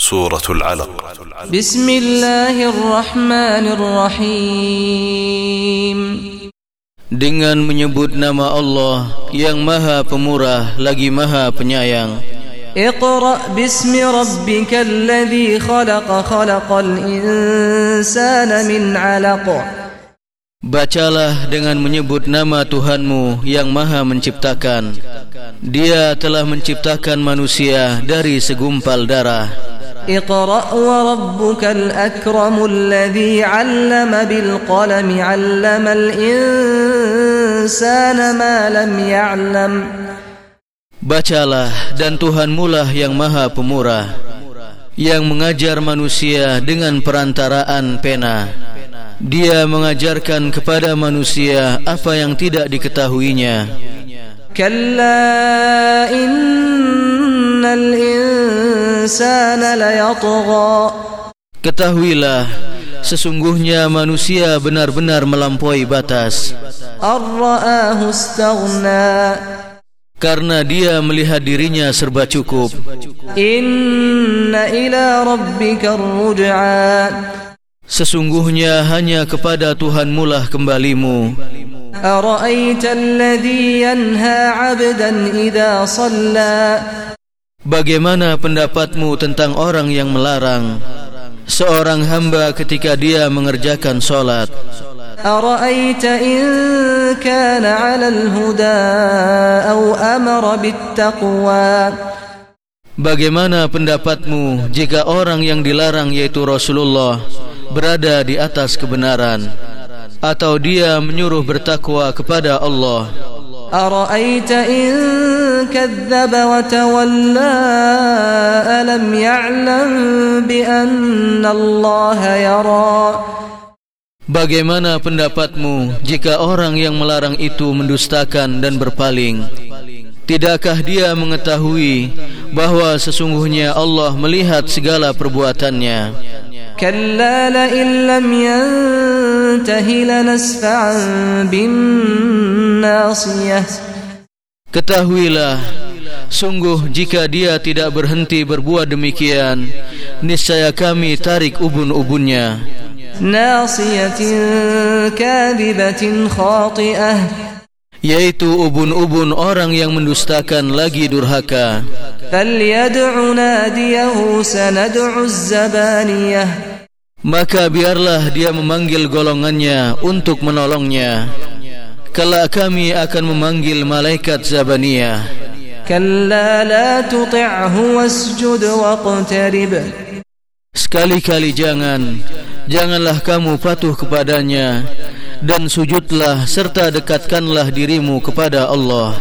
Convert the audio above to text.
سورة العلق بسم الله الرحمن الرحيم Dengan menyebut nama Allah yang maha pemurah lagi maha penyayang اقرأ باسم ربك الذي خلق خلق الإنسان من علق Bacalah dengan menyebut nama Tuhanmu yang maha menciptakan Dia telah menciptakan manusia dari segumpal darah اقرأ وربك الأكرم الذي علم بالقلم علم الإنسان ما لم يعلم Bacalah dan Tuhanmu lah yang maha pemurah Yang mengajar manusia dengan perantaraan pena Dia mengajarkan kepada manusia apa yang tidak diketahuinya كلا إن insana layatgha Ketahuilah sesungguhnya manusia benar-benar melampaui batas. Arraahu istaghna Karena dia melihat dirinya serba cukup. Inna ila rabbikar ruj'a Sesungguhnya hanya kepada Tuhanmu lah kembalimu. Araita alladhi yanha 'abdan idza salla Bagaimana pendapatmu tentang orang yang melarang seorang hamba ketika dia mengerjakan solat? أرأيت إن كان على الهدى أو أمر بالتقوى Bagaimana pendapatmu jika orang yang dilarang yaitu Rasulullah berada di atas kebenaran atau dia menyuruh bertakwa kepada Allah? أرأيت in كذب وتولى ألم يعلم بأن الله يرى Bagaimana pendapatmu jika orang yang melarang itu mendustakan dan berpaling? Tidakkah dia mengetahui bahawa sesungguhnya Allah melihat segala perbuatannya? كلا لئن لم ينته لنسفعا بالناصية Ketahuilah Sungguh jika dia tidak berhenti berbuat demikian Niscaya kami tarik ubun-ubunnya. Yaitu ubun-ubun orang yang mendustakan lagi durhaka. Maka biarlah dia memanggil golongannya untuk menolongnya kala kami akan memanggil malaikat zabaniyah, kala la tuti'hu wasjud waqtarib. Sekali-kali jangan janganlah kamu patuh kepadanya dan sujudlah serta dekatkanlah dirimu kepada Allah.